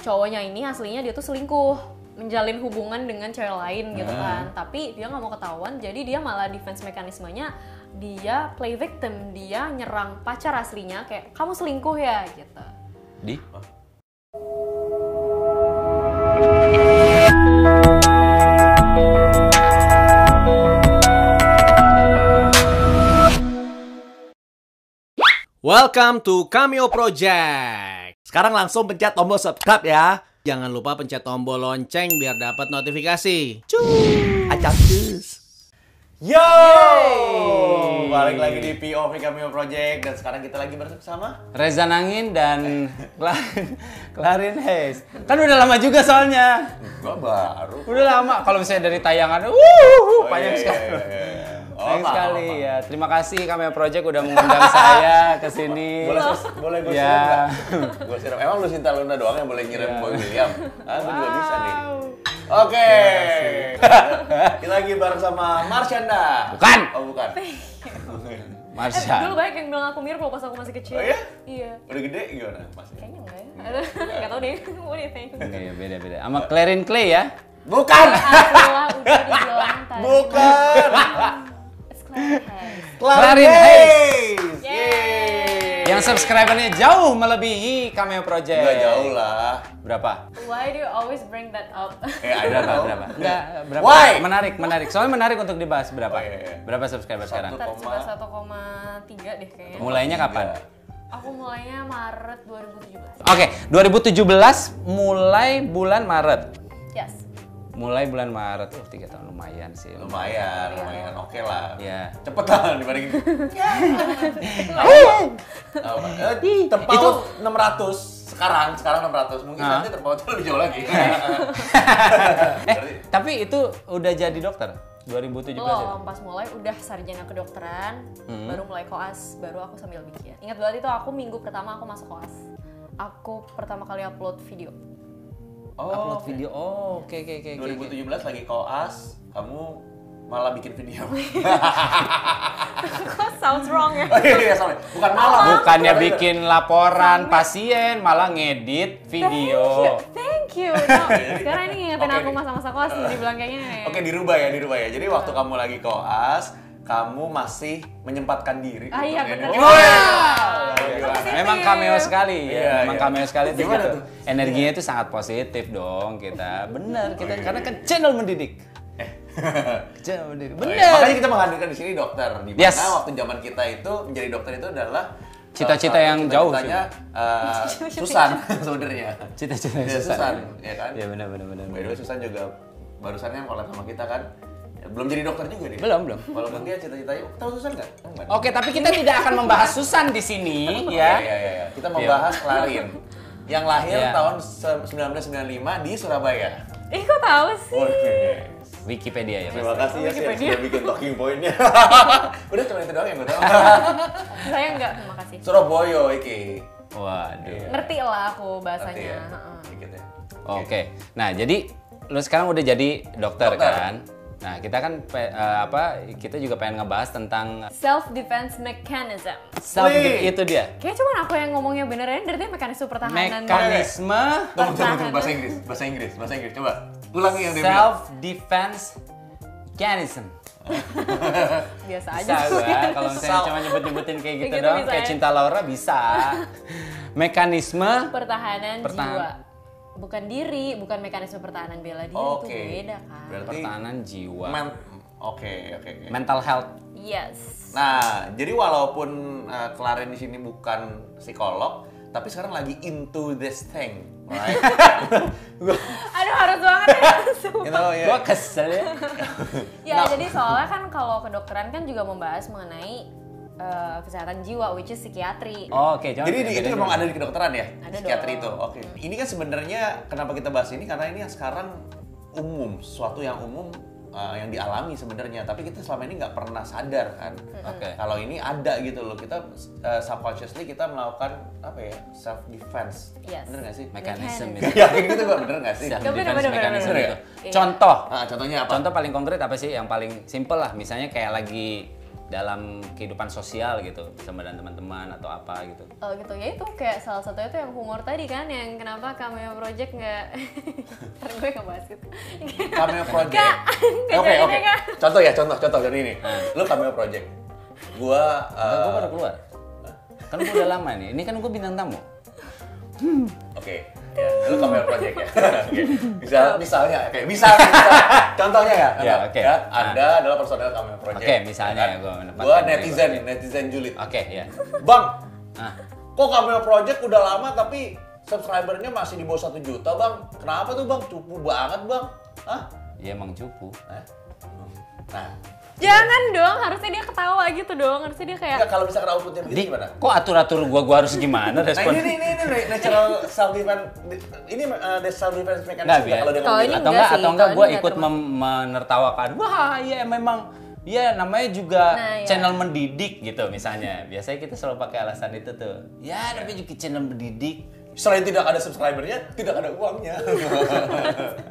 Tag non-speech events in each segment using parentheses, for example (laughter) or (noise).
cowoknya ini aslinya dia tuh selingkuh menjalin hubungan dengan cewek lain gitu Hmm. kan tapi dia nggak mau ketahuan jadi dia malah defense mekanismenya dia play victim dia nyerang pacar aslinya kayak kamu selingkuh ya gitu Di? Welcome to Cameo Project. Sekarang langsung pencet tombol subscribe ya. Jangan lupa pencet tombol lonceng biar dapat notifikasi. Cuy. Acak cus. Yo! Balik lagi di POV Cameo Project dan sekarang kita lagi bersama Reza Nangin dan (laughs) Klarin, Klarin Hayes. Kan udah lama juga soalnya. gua baru. Udah lama. Kalau misalnya dari tayangan, wuh, panjang iya, sekali. iya, iya, iya. Oh, Sayang apa, sekali apa. ya. Terima kasih Cameo Project udah mengundang saya ke sini. Boleh boleh gue Ya. siram? Gue siram. Emang lu Sinta Luna doang yang boleh ngirim Ya. Boy William? Ah, gue juga bisa nih. Oke. Kita lagi bareng sama Marsyanda. Bukan. Oh, bukan. (laughs) Eh, Marsha. dulu banyak yang bilang aku mirip loh pas aku masih kecil Oh, iya? iya Udah gede gimana masnya? kayaknya enggak ya (laughs) nggak tahu deh what do you think Iya, beda-beda. Sama Clarin Clay ya. Bukan. Itulah udah dibilang tadi Bukan. Claire Hayes. Clarin Hayes. Yeay. Yang subscribernya jauh melebihi Cameo Project. Enggak jauh lah. Berapa? Why do you always bring that up? Eh, ada Berapa? Berapa? Enggak, berapa? Why? Menarik, menarik. Soalnya menarik untuk dibahas berapa? Oh, iya, iya. Berapa subscriber sekarang? Satu. Ntar sekitar 1,3 deh kayaknya. Mulainya kapan? Aku mulainya Maret 2017. Oke, 2017 mulai bulan Maret. Yes. Mulai bulan Maret, oh tiga tahun lumayan sih. Lumayan, lumayan. Oke lah. Ya. Cepet lah dibandingin. (laughs) Apa? Eh, terpaut Itu- 600 sekarang, sekarang 600. Mungkin Ah. nanti terpautnya lebih jauh lagi. (laughs) Eh, tapi itu udah jadi dokter 2017 ya? Belum, pas mulai udah sarjana kedokteran, Hmm. baru mulai koas, baru aku sambil bikin. Ingat banget itu aku minggu pertama aku masuk koas. Aku pertama kali upload video. Upload video. Oh, oke oke oke oke. 2017 lagi koas, kamu malah bikin video. (laughs) Kok sounds wrong ya? oh iya, iya, sorry. Bukan malah. Bukannya bikin laporan pasien, malah ngedit video. Thank you. No, (laughs) sekarang ini ngingetin Oke, aku masa-masa koas nih dibilang kayak gini. Oke, dirubah ya, dirubah ya. Jadi waktu kamu lagi koas, kamu masih menyempatkan diri. Ah, iya, untuk bener. ngedit. Wow. Gimana? Positif. Memang cameo sekali ya, Iya, memang iya. cameo sekali tuh Gimana gitu. tuh? Energinya itu sangat positif dong kita. Bener kita iya, karena iya. kan channel mendidik. (laughs) Channel mendidik. Oh, iya. Bener. Makanya kita menghadirkan di sini dokter. Di mana Yes. waktu zaman kita itu menjadi dokter itu adalah Cita-cita satu yang jauh cita-citanya, eh, (laughs) Susan (laughs) sebenarnya. Cita-cita Iya, Susan, ya kan? Iya benar benar benar. By the way, Susan juga barusannya collab sama kita kan. Belum jadi dokter juga dia. Belum, belum. Walaupun dia cita-citanya, tahu Susan nggak? Enggak. Oke, tapi kita tidak akan membahas Susan di sini Iya, ya. iya, iya. iya. Kita membahas Klarin yang lahir Iya. tahun se- 1995 di Surabaya. Ih kok tahu sih? Oke. Wikipedia ya. Terima kasih ya sih sudah bikin talking point-nya. (laughs) Udah cuma itu doang yang gue tahu. (laughs) Saya enggak, terima kasih. Surabaya iki. Waduh. Ngerti lah aku bahasanya. ya. ya. Oke. Nah, jadi lu sekarang udah jadi dokter, Dokter. kan? Nah, kita kan pe- eh, apa kita juga pengen ngebahas tentang Self defense mechanism. self Wih. itu dia. Kayak cuman aku yang ngomongnya beneran dari dia mekanisme pertahanan. Mekanisme Tunggu, tunggu, tunggu. Bahasa Inggris, bahasa Inggris, bahasa Inggris. Coba ulangi yang dia bilang. self defense mechanism. (laughs) Biasa Bisa aja. gua (laughs) kalau misalnya cuma nyebut-nyebutin kayak gitu, Kayak gitu doang bisa kayak ya? cinta Laura bisa. (laughs) Mekanisme pertahanan Pertahan- jiwa. Bukan diri, bukan mekanisme pertahanan bela diri Oke. itu beda kan. Berarti pertahanan jiwa. men- Oke, oke, oke. Mental health. Yes. Nah, jadi walaupun uh, Klarin di sini bukan psikolog, tapi sekarang lagi into this thing, right? (laughs) Aduh harus banget ya. you know, ya. Gua kesel ya. (laughs) ya Nah. jadi soalnya kan kalau kedokteran kan juga membahas mengenai eh, kesehatan jiwa, which is psikiatri. Oh, Oke, jangan Jadi di- itu memang ada di kedokteran ya? Ada Psikiatri dong. itu. Oke. Ini kan sebenarnya kenapa kita bahas ini karena ini yang sekarang umum, sesuatu yang umum uh, yang dialami sebenarnya, tapi kita selama ini nggak pernah sadar kan. Oke. Kalau ini ada gitu loh, kita uh, subconsciously kita melakukan apa ya self defense. Yes. Bener nggak sih? Mekanisme Mekanisme. itu. Yakin (laughs) gitu gak bener nggak sih? Self Bener, defense bener. itu. Iya. Contoh. Ah, contohnya apa? Contoh paling konkret apa sih yang paling simple lah, misalnya kayak lagi dalam kehidupan sosial gitu bersama dengan teman-teman atau apa gitu. Oh gitu ya itu kayak salah satunya tuh yang humor tadi kan yang kenapa cameo project nggak (laughs) ntar gue ngebahas gitu Cameo project. Nggak, nggak Oke oke. deh, Kak. Contoh ya contoh contoh dari ini. Lu cameo project. Gua Enggak, eh, gue baru keluar. Kan gue udah lama nih. Ini kan gue bintang tamu. Oke, ya, lu cameo project ya. (laughs) Oke. Misal, misalnya, oke, misalnya, misal, (laughs) contohnya ya. Ya, oke. Ya, Nah. Anda adalah personel cameo project. Oke, misalnya kan? ya, gua menempatkan Gua diri netizen, gua. netizen julid. Oke ya. Bang, Nah, kok cameo project udah lama tapi subscribernya masih di bawah satu juta, bang? Kenapa tuh, bang? Cupu banget, bang. Hah? ya emang cupu. Nah, jangan dong harusnya dia ketawa gitu dong harusnya dia kayak enggak, kalau misalkan outputnya begini gimana? kok atur-atur gua gua harus gimana Nah respon? ini, ini, ini, ini natural self defense, ini uh, self defense mechanism nggak kalau dia Kalau ngomong ini gitu? atau enggak enggak sih, atau enggak enggak ikut mem- menertawakan wah iya memang ya namanya juga Nah, iya. channel mendidik gitu misalnya biasanya kita selalu pakai alasan itu tuh ya namanya juga channel mendidik Selain tidak ada subscribernya, tidak ada uangnya. (laughs)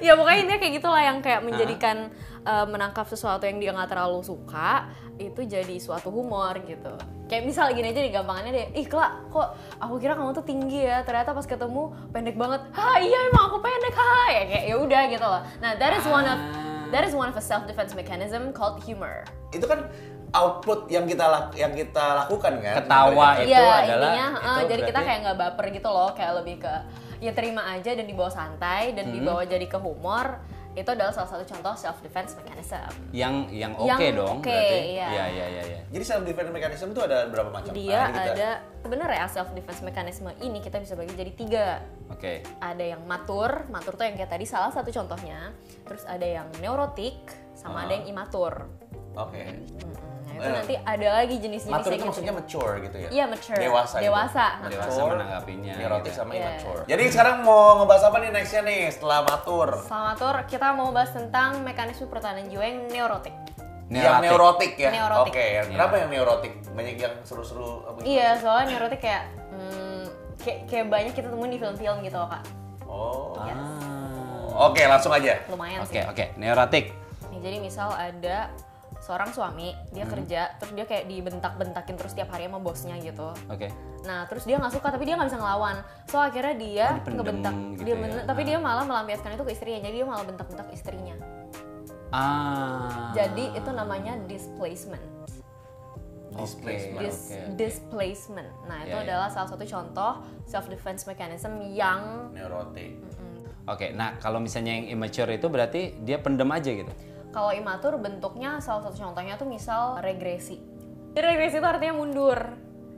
ya pokoknya intinya kayak gitulah yang kayak menjadikan uh, menangkap sesuatu yang dia nggak terlalu suka itu jadi suatu humor gitu. Kayak misal gini aja nih gampangannya deh. Ih Kla, kok aku kira kamu tuh tinggi ya? Ternyata pas ketemu pendek banget. Ha iya emang aku pendek ha ya kayak ya udah gitu loh. Nah that is one of that is one of a self defense mechanism called humor. Itu kan output yang kita lak- yang kita lakukan kan. Ketawa itu Iya adalah- intinya itu eh, jadi kita kayak nggak baper gitu loh. Kayak lebih ke ya terima aja dan dibawa santai dan dibawa jadi ke humor itu adalah salah satu contoh self defense mechanism. Yang yang oke Yang dong oke, berarti. iya. iya iya iya iya. Jadi self defense mechanism itu ada berapa macam? dia Nah, kita- ada sebenarnya self defense mechanism ini kita bisa bagi jadi tiga. Oke. Ada yang matur matur tuh yang kayak tadi salah satu contohnya. Terus ada yang neurotik sama ada yang imatur Oke. nah itu Eh, nanti ada lagi jenis-jenisnya Matur itu gitu. maksudnya mature gitu ya? Iya, mature. Dewasa. gitu. Dewasa. Dewasa Mature, menanggapinya, Neurotik gitu. sama Iya. immature. Jadi sekarang mau ngebahas apa nih nextnya nih setelah matur? Selamat Tur, kita mau bahas tentang mekanisme pertahanan jiwa yang neurotik. Yang neurotik ya? Neurotik. Oke, kenapa yang neurotik? Banyak yang seru-seru apa gitu? Iya, soalnya neurotik kayak hmm, kayak, kayak banyak kita temuin di film-film gitu loh, Kak. Oh. Ah. Oke, langsung aja. Lumayan oke sih. oke neurotik Nih, jadi misal ada seorang suami, dia Hmm. kerja, terus dia kayak dibentak-bentakin terus tiap hari sama bosnya gitu. oke Nah, terus dia nggak suka, tapi dia nggak bisa ngelawan. So akhirnya dia Oh, ngebentak, gitu dia ya. tapi Ah. dia malah melampiaskan itu ke istrinya. Jadi dia malah bentak-bentak istrinya. ah Jadi itu namanya displacement. Displacement. Dis- oke. displacement. Nah, itu Ya, ya. adalah salah satu contoh self defense mechanism yang Neurotik. Oke, nah kalau misalnya yang immature itu berarti dia pendem aja gitu. Kalau imatur bentuknya salah satu contohnya tuh misal regresi. Jadi regresi itu artinya mundur.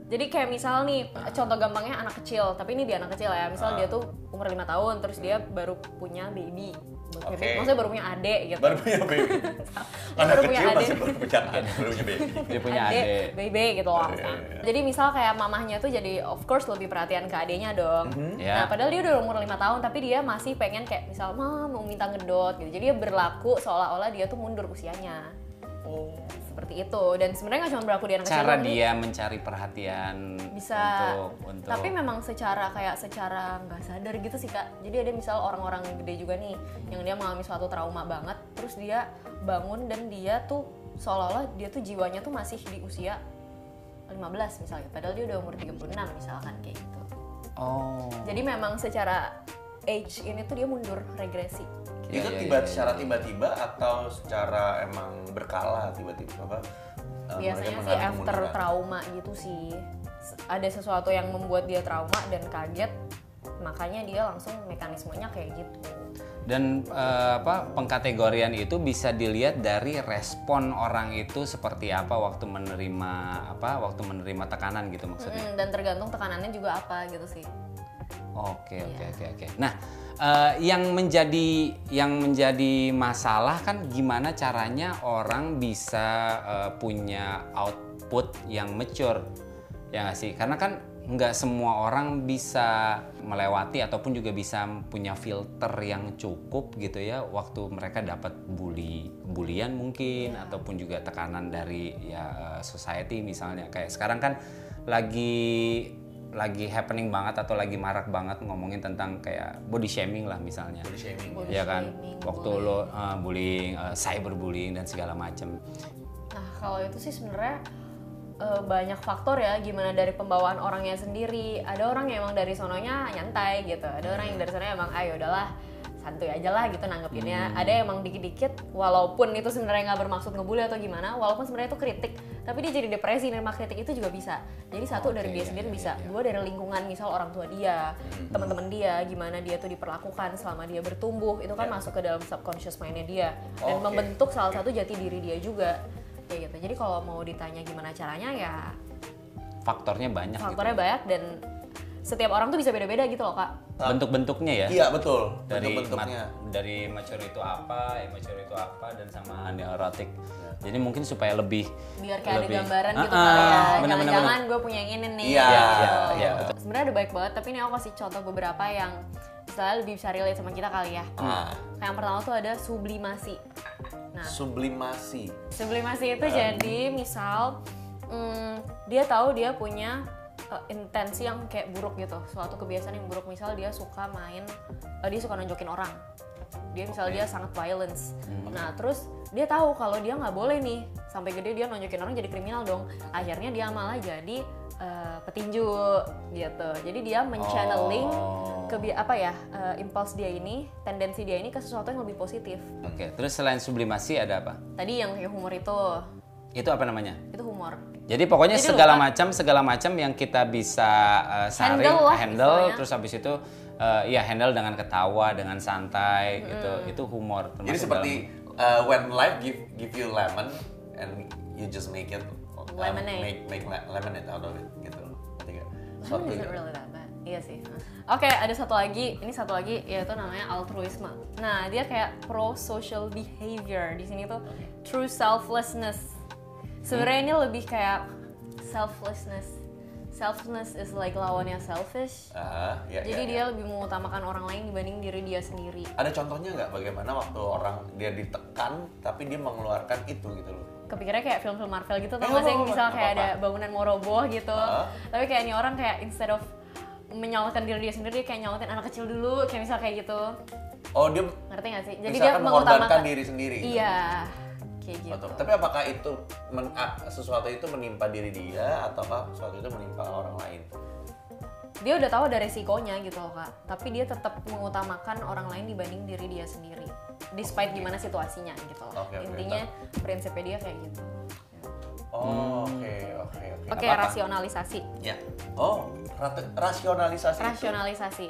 Jadi kayak misal nih, contoh gampangnya anak kecil, tapi ini dia anak kecil ya. Misal dia tuh umur lima tahun, terus dia baru punya baby. Baru punya Oke. baby, Maksudnya baru punya adik gitu. Baru punya baby. (laughs) Anak Baru punya kecil masih adik. baru punya adik, (laughs) baru punya baby. Dia punya adik, baby gitu loh. Iya, iya, iya. Jadi misal kayak mamahnya tuh jadi of course lebih perhatian ke adiknya dong. Ya. Nah padahal dia udah umur lima tahun tapi dia masih pengen kayak misal mah mau minta ngedot gitu. Jadi dia berlaku seolah-olah dia tuh mundur usianya. Oh. Seperti itu. Dan sebenarnya nggak cuma berlaku di anak kecil Cara dia mencari perhatian bisa untuk untuk tapi memang secara kayak secara nggak sadar gitu sih kak jadi ada misal orang-orang gede juga nih yang dia mengalami suatu trauma banget terus dia bangun dan dia tuh seolah-olah dia tuh jiwanya tuh masih di usia 15 misalnya padahal dia udah umur 36 misalkan kayak gitu Oh. jadi memang secara age ini tuh dia mundur regresi Iya, itu iya, tiba iya, secara tiba-tiba atau secara emang berkala tiba-tiba apa? eh, biasanya sih after kemunduran? trauma gitu sih ada sesuatu yang membuat dia trauma dan kaget makanya dia langsung mekanismenya kayak gitu Dan eh, apa pengkategorian itu bisa dilihat dari respon orang itu seperti apa waktu menerima apa waktu menerima tekanan gitu maksudnya. Mm, dan tergantung tekanannya juga apa gitu sih Oke Iya. oke oke oke. Nah, eh, yang menjadi yang menjadi masalah kan gimana caranya orang bisa eh, punya output yang mature, ya nggak sih? Karena kan nggak semua orang bisa melewati ataupun juga bisa punya filter yang cukup gitu ya waktu mereka dapat bully bulian mungkin ataupun juga tekanan dari ya eh, society misalnya kayak sekarang kan lagi lagi happening banget atau lagi marak banget ngomongin tentang kayak body shaming lah misalnya. Body shaming. Body ya kan? shaming, Waktu lo uh, bullying, uh, cyberbullying dan segala macam. nah kalau itu sih sebenarnya eh, banyak faktor ya gimana dari pembawaan orangnya sendiri ada orang yang emang dari sononya nyantai gitu ada orang yang dari sononya emang ayo udahlah santuy aja lah gitu nanggepinnya. Ada yang emang dikit-dikit walaupun itu sebenarnya nggak bermaksud ngebully atau gimana walaupun sebenarnya itu kritik tapi dia jadi depresi nerima kritik itu juga bisa. Jadi satu dari Oke, dia iya, sendiri iya, bisa. iya. dua dari lingkungan misal orang tua dia teman-teman dia gimana dia tuh diperlakukan selama dia bertumbuh itu kan masuk ke dalam subconscious mindnya dia. Dan membentuk salah satu jati diri dia juga. Kayak gitu. Jadi kalau mau ditanya gimana caranya ya Faktornya banyak faktornya gitu. banyak dan setiap orang tuh bisa beda-beda gitu loh kak Bentuk-bentuknya ya. Iya betul. dari Bentuk-bentuknya. dari mature itu apa, immature itu apa dan sama neurotic. Jadi mungkin supaya lebih biar kayak lebih- ada gambaran gitu Ah, kali ya ah, bener, bener, jangan-jangan gue punya yang ini nih Iya, gitu. iya, iya, betul. sebenarnya ada baik banget tapi ini aku kasih contoh beberapa yang misalnya lebih bisa relate sama kita kali ya Ah, Kayak yang pertama tuh ada sublimasi nah sublimasi. sublimasi itu jadi misal mm, dia tahu dia punya intensi yang kayak buruk gitu. Suatu kebiasaan yang buruk misal dia suka main uh, dia suka nonjokin orang. Dia misal dia sangat violence. Nah terus dia tahu kalau dia nggak boleh nih sampai gede dia nonjokin orang jadi kriminal dong. Akhirnya dia malah jadi uh, petinju gitu. Jadi dia menchanneling Oh. kebi apa ya uh, impulse dia ini tendensi dia ini ke sesuatu yang lebih positif. Oke, terus selain sublimasi ada apa? tadi yang kayak humor itu Itu apa namanya? itu humor Jadi pokoknya Jadi segala macam segala macam yang kita bisa uh, saring, Handle lah handle, terus habis itu uh, ya handle dengan ketawa, dengan santai gitu. Itu humor. Jadi seperti uh, when life give give you lemon and you just make it um, Lemonade. make make le- lemonade out of it gitu. Ngerti nggak? Isn't gitu. really that bad? Iya sih. Oke, ada satu lagi. Ini satu lagi yaitu namanya altruisme. Nah, dia kayak pro social behavior. Di sini tuh true selflessness. Sebenarnya ini lebih kayak selflessness. Selflessness is like lawannya selfish. Ah, ya, Jadi ya, dia ya. lebih mengutamakan orang lain dibanding diri dia sendiri. Ada contohnya nggak bagaimana waktu orang dia ditekan tapi dia mengeluarkan itu gitu loh. Kepikirannya kayak film-film Marvel gitu Eh, tau gak sih? apa-apa, Misal kayak ada bangunan mau roboh gitu. Ah. Tapi kayak ini orang kayak instead of menyelamatkan diri dia sendiri dia kayak nyelamatin anak kecil dulu kayak misal kayak gitu Oh dia ngerti gak sih? Jadi dia mengutamakan diri sendiri. gitu. Kayak gitu. Betul. Tapi apakah itu men- sesuatu itu menimpa diri dia ataukah sesuatu itu menimpa orang lain? Dia udah tahu ada resikonya gitu loh kak, tapi dia tetap mengutamakan orang lain dibanding diri dia sendiri, despite gimana situasinya gitu loh. Oke. Intinya prinsipnya dia kayak gitu. Oh, oke, oke, oke. Oke, rasionalisasi. Ya. Oh, rat- rasionalisasi. itu- Rasionalisasi.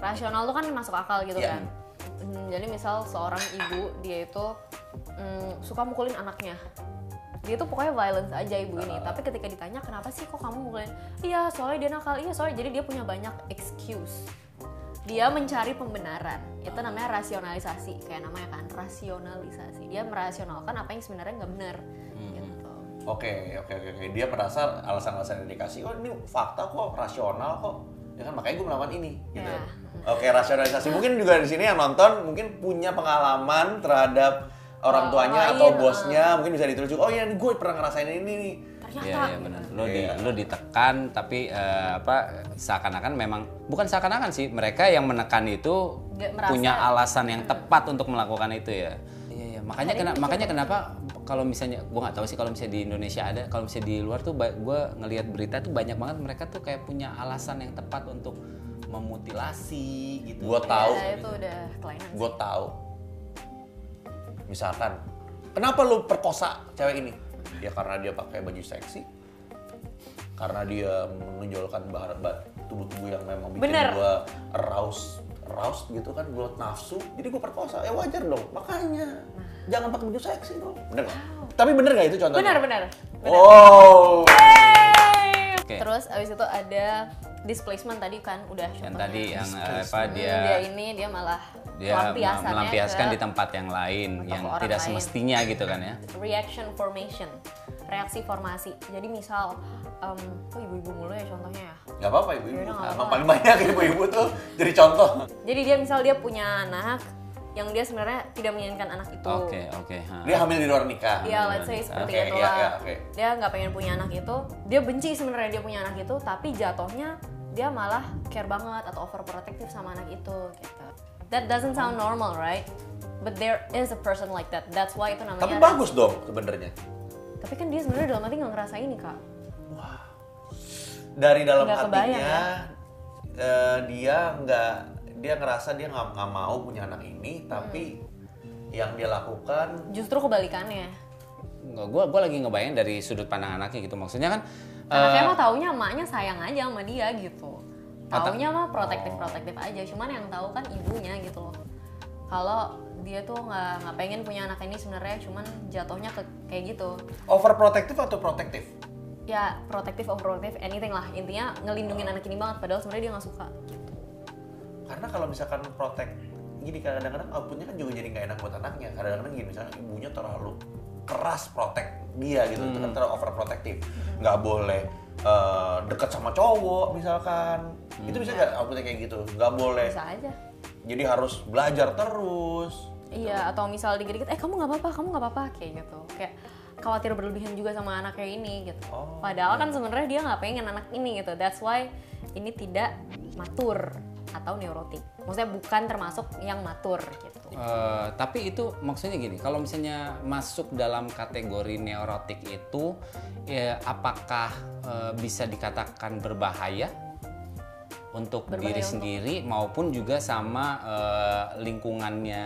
Rasional tuh kan masuk akal gitu Iya. kan. Hmm, jadi misal seorang ibu dia itu mm, suka mukulin anaknya. Dia tuh pokoknya violence aja ibu ini. Ah. Tapi ketika ditanya kenapa sih kok kamu mukulin? Iya soalnya dia nakal. Iya soalnya jadi dia punya banyak excuse. Dia mencari pembenaran. Itu namanya rasionalisasi. Kayak namanya kan rasionalisasi. Dia merasionalkan apa yang sebenarnya nggak benar. Hmm. Gitu. Oke, oke, oke. Dia merasa alasan-alasan yang dikasih, oh ini fakta kok, rasional kok. Ya kan makanya gue melakukan ini, gitu. Ya. Oke, rasionalisasi. Mungkin juga di sini yang nonton mungkin punya pengalaman terhadap orang Orang tuanya lain, atau bosnya, mungkin bisa dituju. Oh iya, gue pernah ngerasain ini nih. Ternyata. Iya, iya benar. Lo di Iya. lo ditekan tapi eh, apa seakan-akan memang bukan seakan-akan sih mereka yang menekan itu punya alasan yang tepat untuk melakukan itu ya. Iya, iya. Makanya kena, makanya kenapa kalau misalnya gua nggak tahu sih kalau misalnya di Indonesia ada, kalau misalnya di luar tuh gua ngelihat berita tuh banyak banget mereka tuh kayak punya alasan yang tepat untuk memutilasi gitu. Gue tahu, Ya, itu udah kelainan. gue tahu. Misalkan, kenapa lu perkosa cewek ini? Ya karena dia pakai baju seksi, karena dia menonjolkan bahan ba- tubuh-tubuh yang memang bikin Bener. gue aroused, aroused gitu kan, gue nafsu, jadi gue perkosa. Ya wajar dong, makanya jangan pakai baju seksi dong. Bener nggak? Tapi bener gak itu contohnya? Benar, benar. Oh, Oke. Terus abis itu ada displacement tadi kan udah Yang contohnya. tadi yang eh, apa Hmm, dia dia ini dia malah dia melampiaskan ke di tempat yang lain yang tidak lain. semestinya gitu kan ya. reaction formation reaksi formasi jadi misal em kok ibu-ibu mulu ya contohnya ya nggak apa-apa ibu-ibu. Emang paling banyak (laughs) ibu-ibu tuh jadi contoh. jadi dia misal dia punya anak yang dia sebenarnya tidak menginginkan anak itu Oke, oke. ha. Dia hamil di luar nikah. Iya, let's say seperti Oke, itu iya, lah. iya, oke. Dia nggak pengen punya anak itu, dia benci sebenarnya dia punya anak itu, tapi jatuhnya dia malah care banget atau overprotective sama anak itu gitu. That doesn't sound normal, right? But there is a person like that. That's why itu namanya Tapi bagus dong sebenarnya. tapi kan dia sebenarnya dalam hati nggak ngerasa ini kak Dari dalam Nggak kebayang, hatinya eh, dia nggak dia ngerasa dia nggak nggak mau punya anak ini, tapi yang dia lakukan justru kebalikannya. Nggak, gua gua lagi ngebayang dari sudut pandang anaknya gitu. Maksudnya kan anaknya eh, mah taunya emaknya sayang aja sama dia gitu. Taunya mah protektif protektif aja. Cuman yang tahu kan ibunya gitu loh. Kalau dia tuh nggak nggak pengen punya anak ini sebenarnya cuman jatuhnya ke kayak gitu. Overprotective atau protektif? ya protektif overprotective anything lah. Intinya ngelindungin anak ini banget padahal sebenarnya dia nggak suka Karena kalau misalkan protek gini kadang-kadang outputnya kan juga jadi nggak enak buat anaknya. Kadang-kadang gini misalnya ibunya terlalu keras protek dia gitu, itu kan terlalu overprotective. Nggak boleh eh, deket sama cowok misalkan. Itu bisa nggak outputnya kayak gitu? Nggak boleh. bisa aja Jadi harus belajar terus. Iya, atau misal dikit-dikit, eh kamu nggak apa-apa, kamu nggak apa-apa, kayak gitu. Kayak khawatir berlebihan juga sama anaknya ini gitu. Oh, Padahal kan sebenarnya dia nggak pengen anak ini gitu. That's why ini tidak matur atau neurotik. Maksudnya bukan termasuk yang matur gitu. Eh, tapi itu maksudnya gini, kalau misalnya masuk dalam kategori neurotik itu, ya, apakah eh, bisa dikatakan berbahaya untuk Berbahaya diri untuk- sendiri maupun juga sama eh, lingkungannya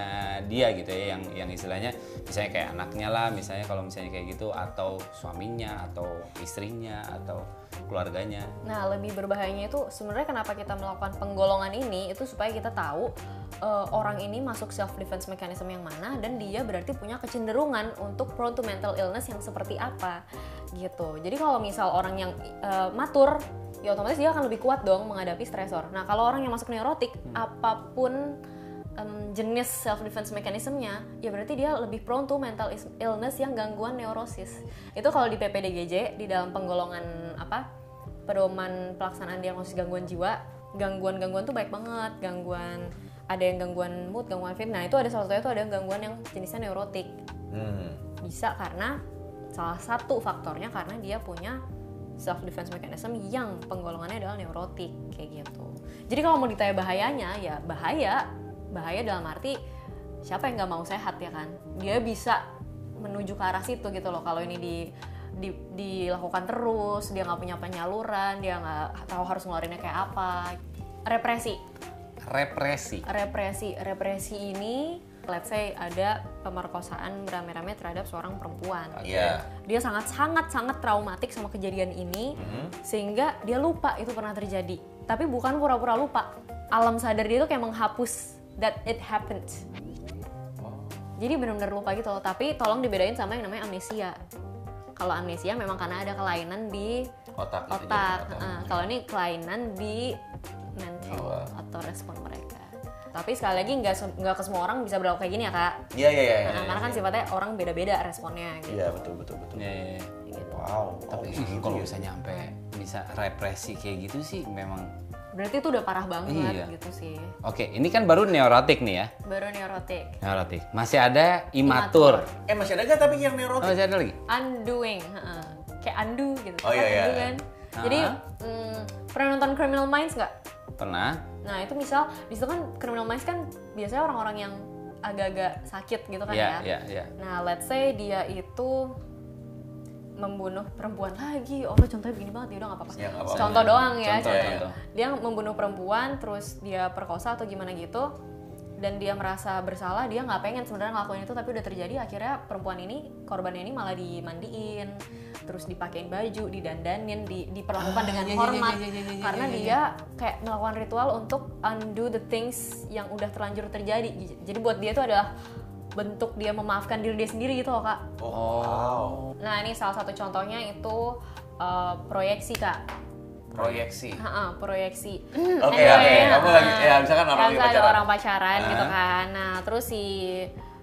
dia gitu ya, yang yang istilahnya misalnya kayak anaknya lah, misalnya kalau misalnya kayak gitu, atau suaminya, atau istrinya, atau keluarganya. Nah, lebih berbahayanya itu sebenarnya kenapa kita melakukan penggolongan ini itu supaya kita tahu eh, orang ini masuk self defense mechanism yang mana dan dia berarti punya kecenderungan untuk prone to mental illness yang seperti apa gitu. Jadi kalau misal orang yang eh, matur ya otomatis dia akan lebih kuat dong menghadapi stresor. Nah, kalau orang yang masuk neurotik apa pun em, jenis self defense mechanismnya ya berarti dia lebih prone to mental illness yang gangguan neurosis. Itu kalau di PPDGJ di dalam penggolongan apa pedoman pelaksanaan diagnosis gangguan jiwa gangguan-gangguan tuh baik banget. Gangguan ada yang gangguan mood gangguan fit. Nah itu ada salah satunya tuh ada yang gangguan yang jenisnya neurotik. Hmm. bisa karena salah satu faktornya karena dia punya self defense mechanism yang penggolongannya adalah neurotik kayak gitu. Jadi kalau mau ditanya bahayanya ya bahaya, bahaya dalam arti siapa yang nggak mau sehat ya kan? Dia bisa menuju ke arah situ gitu loh kalau ini di, di- dilakukan terus, dia nggak punya penyaluran, dia nggak tahu harus ngeluarinnya kayak apa. Represi, Represi. represi, represi ini let's say ada pemerkosaan beramai-ramai terhadap seorang perempuan. Iya. dia sangat sangat sangat traumatik sama kejadian ini sehingga dia lupa itu pernah terjadi. Tapi bukan pura-pura lupa. Alam sadar dia tuh kayak menghapus that it happened. Jadi benar-benar lupa gitu loh. Tapi tolong dibedain sama yang namanya amnesia. Kalau amnesia memang karena ada kelainan di Otak. gitu, otak. Heeh, kalau ini kelainan di mental Jiwa. atau respon mereka tapi sekali lagi nggak nggak ke semua orang bisa berlaku kayak gini ya kak Iya iya iya. Nah, karena kan sifatnya orang beda-beda responnya gitu. Iya betul betul betul. Ya, ya, ya. Wow. Tapi oh, gitu kalau ya. bisa nyampe bisa represi kayak gitu sih memang Berarti itu udah parah banget Iya. gitu sih. Oke, ini kan baru neurotik nih ya. Baru neurotik. Neurotik. Masih ada imatur. Eh masih ada gak tapi yang Oh, neurotik? masih ada lagi? Undoing, heeh. kayak undo gitu. Oh, iya, Kan iya. undo kan. Jadi Ah. mm, pernah nonton Criminal Minds nggak? Pernah? Nah itu misal di situ kan Criminal Minds kan biasanya orang-orang yang agak-agak sakit gitu kan Iya, ya. iya, iya. Nah let's say dia itu membunuh perempuan lagi. Oh contohnya begini banget ya udah nggak apa-apa. Ya. Contoh doang ya. Contoh, contoh. contoh. Dia membunuh perempuan terus dia perkosa atau gimana gitu dan dia merasa bersalah dia nggak pengen sebenarnya ngelakuin itu tapi udah terjadi akhirnya perempuan ini korbannya ini malah dimandiin terus dipakein baju didandanin di, diperlakukan dengan iya, iya, hormat iya, iya, iya, iya, karena iya, dia kayak melakukan ritual untuk undo the things yang udah terlanjur terjadi jadi buat dia itu adalah bentuk dia memaafkan diri dia sendiri gitu loh kak Oh, wow. Nah ini salah satu contohnya itu uh, proyeksi kak. Proyeksi. Ha-ha, proyeksi. Oke, oke. Kamu lagi- ya, misalkan orang ada pacaran. orang pacaran gitu kan. Nah terus si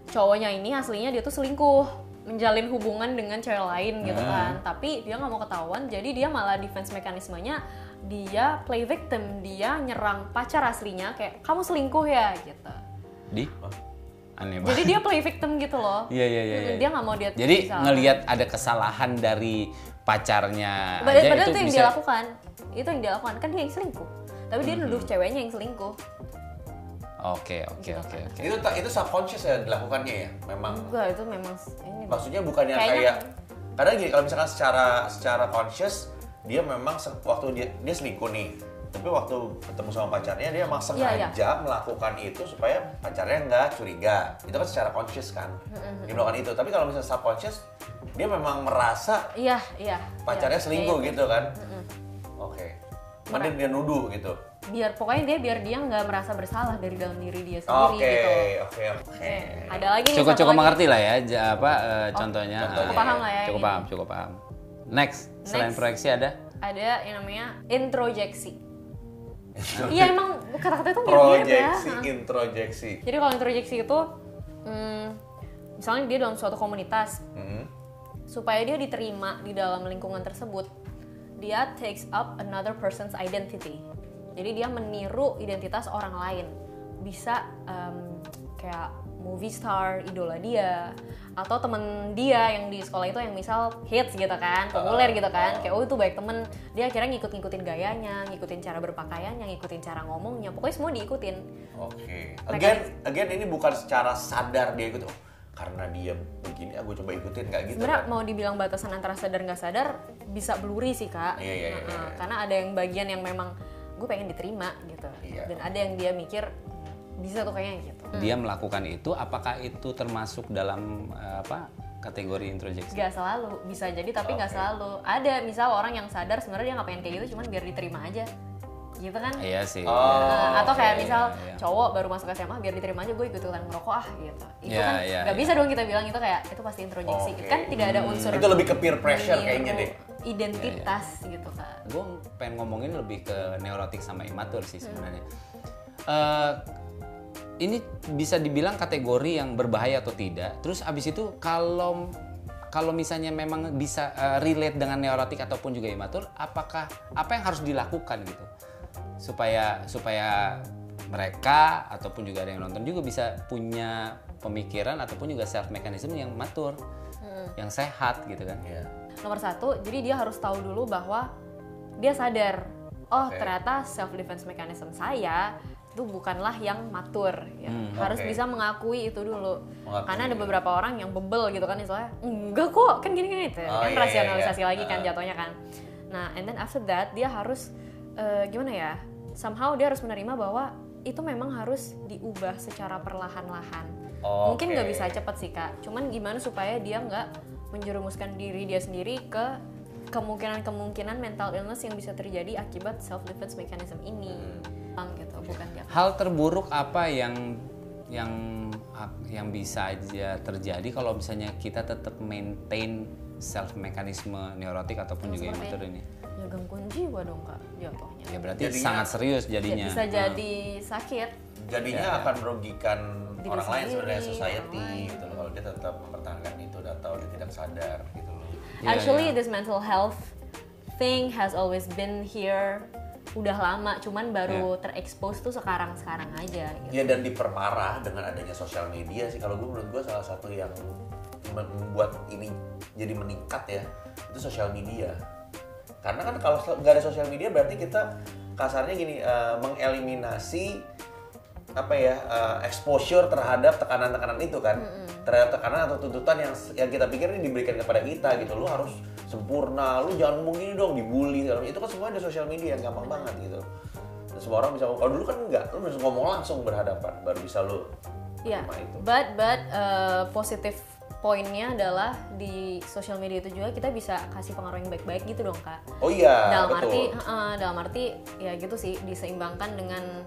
cowoknya ini aslinya dia tuh selingkuh menjalin hubungan dengan cewek lain gitu kan. Tapi dia nggak mau ketahuan, jadi dia malah defense mekanismenya dia play victim, dia nyerang pacar aslinya kayak kamu selingkuh ya gitu. Di? Aneh banget. Jadi dia play victim gitu loh. Iya, iya, iya, iya. Dia nggak mau dia Jadi ngelihat ada kesalahan dari pacarnya Padahal, aja padahal itu itu yang bisa dia lakukan. Itu yang dia lakukan. Kan dia yang selingkuh. Tapi dia nuduh ceweknya yang selingkuh. Oke, oke, oke, oke. Itu itu subconscious ya dilakukannya ya, memang. Enggak, itu memang ini. Maksudnya bukannya Kayaknya- kayak Kadang gini kalau misalkan secara secara conscious dia memang waktu dia dia selingkuh nih. Tapi waktu ketemu sama pacarnya dia emang sengaja Iya, melakukan itu supaya pacarnya nggak curiga. Itu kan secara conscious kan. Dia melakukan itu. Tapi kalau misalnya subconscious dia memang merasa Iya, iya. pacarnya iya, selingkuh kayak gitu kan. Oke. Kemudian dia nuduh gitu. Biar pokoknya dia biar dia nggak merasa bersalah dari dalam diri dia sendiri gitu. oke, oke. Oke. Ada lagi nih cukup cukup lagi. mengerti lah ya apa eh, contohnya contohnya. Cukup paham lah ya cukup ini. paham cukup paham next selain Next. proyeksi ada Ada yang namanya introjeksi. Iya emang kata-kata itu mirip-mirip ya. Proyeksi, introjeksi. Jadi kalau introjeksi itu, hmm, misalnya dia dalam suatu komunitas, Hmm. Supaya dia diterima di dalam lingkungan tersebut, dia takes up another person's identity. Jadi dia meniru identitas orang lain. Bisa em, kayak movie star, idola dia, atau temen dia yang di sekolah itu yang misal hits gitu kan, populer gitu kan, kayak oh itu baik temen, dia akhirnya ngikut-ngikutin gayanya, ngikutin cara berpakaiannya, ngikutin cara ngomongnya, pokoknya semua diikutin. Oke. Mereka- Again, again ini bukan secara sadar dia ikut. Oh, karena dia begini, aku coba ikutin nggak gitu. Sebenarnya kan? mau dibilang batasan antara sadar nggak sadar bisa blurry sih kak. Iya, iya, iya, Heeh, iya. Karena ada yang bagian yang memang gue pengen diterima gitu. Iya. Dan ada yang dia mikir bisa tuh kayaknya gitu. dia melakukan itu apakah itu termasuk dalam eh, apa kategori introjeksi Gak selalu bisa jadi tapi nggak Oke. selalu. Ada misal orang yang sadar sebenarnya dia nggak pengen kayak gitu cuman biar diterima aja. Gitu kan? iya sih Oh. Nah, atau kayak misal iya, iya. cowok baru masuk SMA biar diterima aja gue ikut ikutan merokok ah gitu. Itu Iya, kan iya, nggak iya. bisa dong kita bilang itu kayak itu pasti introjeksi. Oke. Kan tidak ada unsur Itu lebih ke peer pressure kayaknya deh. Identitas gitu kan. gue pengen ngomongin lebih ke neurotik sama imatur sih sebenarnya. Eh, ini bisa dibilang kategori yang berbahaya atau tidak. Terus abis itu kalau kalau misalnya memang bisa eh, relate dengan neurotik ataupun juga imatur, apakah apa yang harus dilakukan gitu supaya supaya mereka ataupun juga ada yang nonton juga bisa punya pemikiran ataupun juga self mechanism yang matur, yang sehat gitu kan. Iya. Nomor satu, jadi dia harus tahu dulu bahwa dia sadar, oh Oke. ternyata self defense mechanism saya itu bukanlah yang matur, ya. Hmm, harus bisa mengakui itu dulu. Mengakui. Karena ada beberapa orang yang bebel gitu kan, istilahnya enggak kok, kan gini-gini itu, Oh, kan iya, iya, rasionalisasi iya. lagi kan jatuhnya kan. Nah, and then after that dia harus eh, gimana ya? Somehow dia harus menerima bahwa itu memang harus diubah secara perlahan-lahan. Mungkin Oke. nggak bisa cepet sih kak. Cuman gimana supaya dia nggak menjerumuskan diri dia sendiri ke kemungkinan-kemungkinan mental illness yang bisa terjadi akibat self defense mechanism ini. Bang gitu, bukan dia. Hal terburuk apa yang yang yang bisa aja terjadi kalau misalnya kita tetap maintain self mekanisme neurotik ataupun juga Seperti imatur ini? Ya gangguan jiwa dong kak, jatuhnya. Ya berarti Jadinya- sangat serius Ya, jadinya. bisa Hmm. jadi sakit. Jadinya Ya, ya. akan merugikan Diri orang lain sebenarnya society orang gitu loh. Kalau dia tetap mempertahankan itu atau dia tidak sadar gitu loh. Iya, Actually, iya. this mental health thing has always been here udah lama, cuman baru terekspos tuh sekarang-sekarang aja. Gitu. Ya dan diperparah dengan adanya sosial media sih. Kalau gue menurut gue salah satu yang membuat ini jadi meningkat ya itu sosial media. Karena kan kalau nggak ada sosial media berarti kita kasarnya gini eh, mengeliminasi apa ya eh, exposure terhadap tekanan-tekanan itu kan. Terhadap tekanan atau tuntutan yang yang kita pikir ini diberikan kepada kita gitu. Lu harus sempurna lu jangan ngomong gini dong dibully segala itu kan semua ada sosial media yang gampang banget gitu. Dan semua orang bisa kalau dulu kan enggak lu harus ngomong langsung berhadapan baru bisa lu Iya, terima itu. but but uh, positif poinnya adalah di sosial media itu juga kita bisa kasih pengaruh yang baik-baik gitu dong kak. oh iya dalam betul arti, uh, dalam arti ya gitu sih diseimbangkan dengan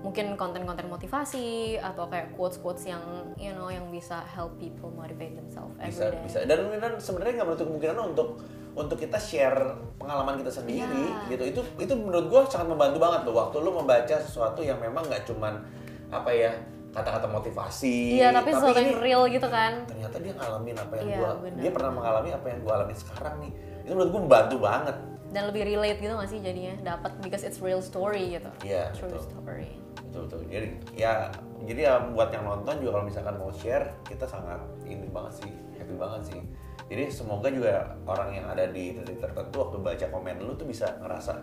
mungkin konten-konten motivasi atau kayak quotes-quotes yang you know yang bisa help people motivate themselves bisa every day. bisa dan dan sebenarnya nggak menutup kemungkinan untuk untuk kita share pengalaman kita sendiri Iya. gitu itu itu menurut gua sangat membantu banget loh waktu lu membaca sesuatu yang memang nggak cuman apa ya kata-kata motivasi Iya, tapi sesuatu ini yang real gitu kan. ternyata dia ngalamin apa yang Iya, gua benar. dia pernah mengalami apa yang gua alami sekarang nih itu menurut gua membantu banget Dan lebih relate gitu gak sih jadinya dapat because it's real story gitu. Iya, True betul. story. betul betul jadi ya jadi ya buat yang nonton juga kalau misalkan mau share kita sangat ini banget sih happy banget sih jadi semoga juga orang yang ada di titik tertentu waktu baca komen lu tuh bisa ngerasa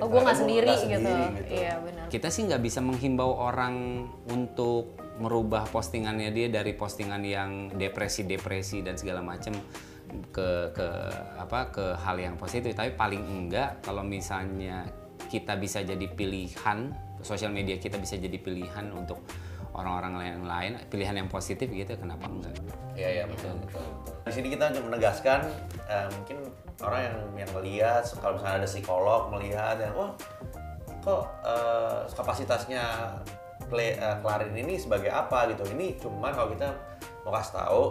oh, gue ternyata nggak gua sendiri, nggak gitu. sendiri gitu. Iya, benar. Kita sih nggak bisa menghimbau orang untuk merubah postingannya dia dari postingan yang depresi-depresi dan segala macam ke ke apa ke hal yang positif tapi paling enggak kalau misalnya kita bisa jadi pilihan sosial media kita bisa jadi pilihan untuk orang-orang lain lain pilihan yang positif gitu kenapa enggak Iya iya betul betul. Di sini kita untuk menegaskan eh, mungkin orang yang yang melihat kalau misalnya ada psikolog melihat yang oh kok eh, kapasitasnya Cle- eh, Clarin ini sebagai apa gitu. Ini cuman kalau kita mau kasih tahu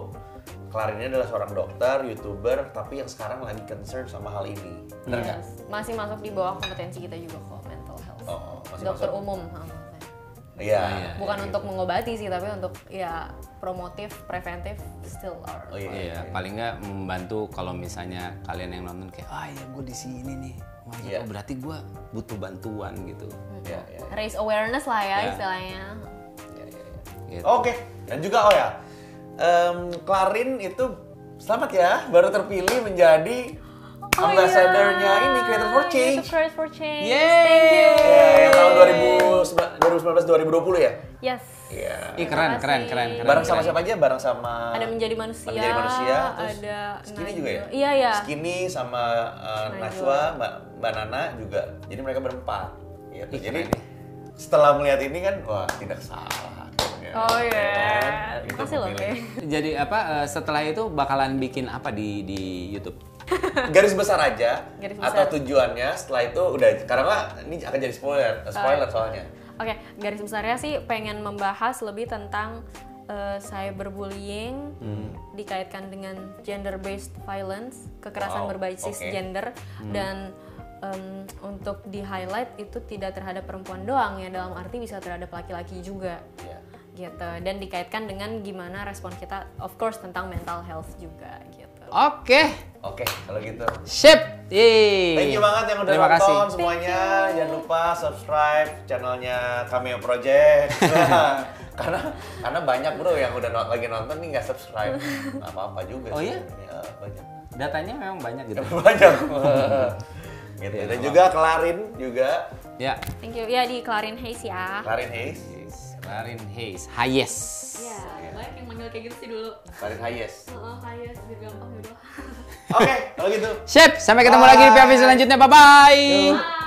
Clarin ini adalah seorang dokter, youtuber, tapi yang sekarang lagi concern sama hal ini. Benar? Yes. Masih masuk di bawah kompetensi kita juga kok mental health. Oh, masih Dokter masuk. umum. Ha, maksudnya. Iya. Bukan untuk mengobati sih, tapi untuk ya promotif, preventif, still are. Oh iya. Iya, paling nggak membantu kalau misalnya kalian yang nonton kayak, ah ya gue di sini nih, Wah, ya, Iya. oh, berarti gue butuh bantuan gitu. Iya, iya. Raise awareness lah ya Ya. istilahnya. Iya, iya, iya. Gitu. Oke, dan juga oh ya, em, Clarin itu selamat ya, baru terpilih menjadi Oh ambassadornya iya. ini Creator for Change. Creator for Change. Yeay. Thank you. Ya, yang tahun 2019 2020 ya? Yes. Iya. Ih keren, keren, keren, keren. Bareng sama siapa aja? Bareng sama Ada menjadi manusia. Menjadi manusia, terus ada Skinny juga ya? Iya ya. Skinny sama uh, Najwa. Najwa, Mbak, Mbak Nana juga. Jadi mereka berempat. Gitu. Ih, Jadi keren setelah melihat ini kan, wah tidak salah. Oh iya. Ya kan? Itu Makasih loh. Jadi apa eh, setelah itu bakalan bikin apa di di YouTube? Garis besar aja Garis atau besar. tujuannya setelah itu udah karena ini akan jadi spoiler spoiler soalnya Oke, garis besarnya sih pengen membahas lebih tentang eh, cyberbullying Hmm. dikaitkan dengan gender based violence, kekerasan Wow, berbasis oke. gender dan em, untuk di highlight itu tidak terhadap perempuan doang ya dalam arti bisa terhadap laki-laki juga ya. gitu dan dikaitkan dengan gimana respon kita of course tentang mental health juga gitu. Oke, oke kalau gitu sip. Yeay. thank you banget yang udah Terima nonton kasih. semuanya jangan lupa subscribe channelnya Cameo Project (laughs) (laughs) karena karena banyak bro yang udah lagi nonton nih nggak subscribe (laughs) nggak apa-apa juga Oh sih iya? Ya, banyak Datanya memang banyak gitu. banyak gitu Ya, dan nggak juga Kelarin juga ya. Thank you. Ya di Clarin Hayes ya. Klarin Hayes Karin Hayes, Hayes. Ya, banyak yang manggil kayak gitu sih dulu. Klarin Hayes Oh, Hayes biar gampang ya udah. oke kalau gitu Sip, sampai ketemu lagi di PV selanjutnya. Bye bye. Bye.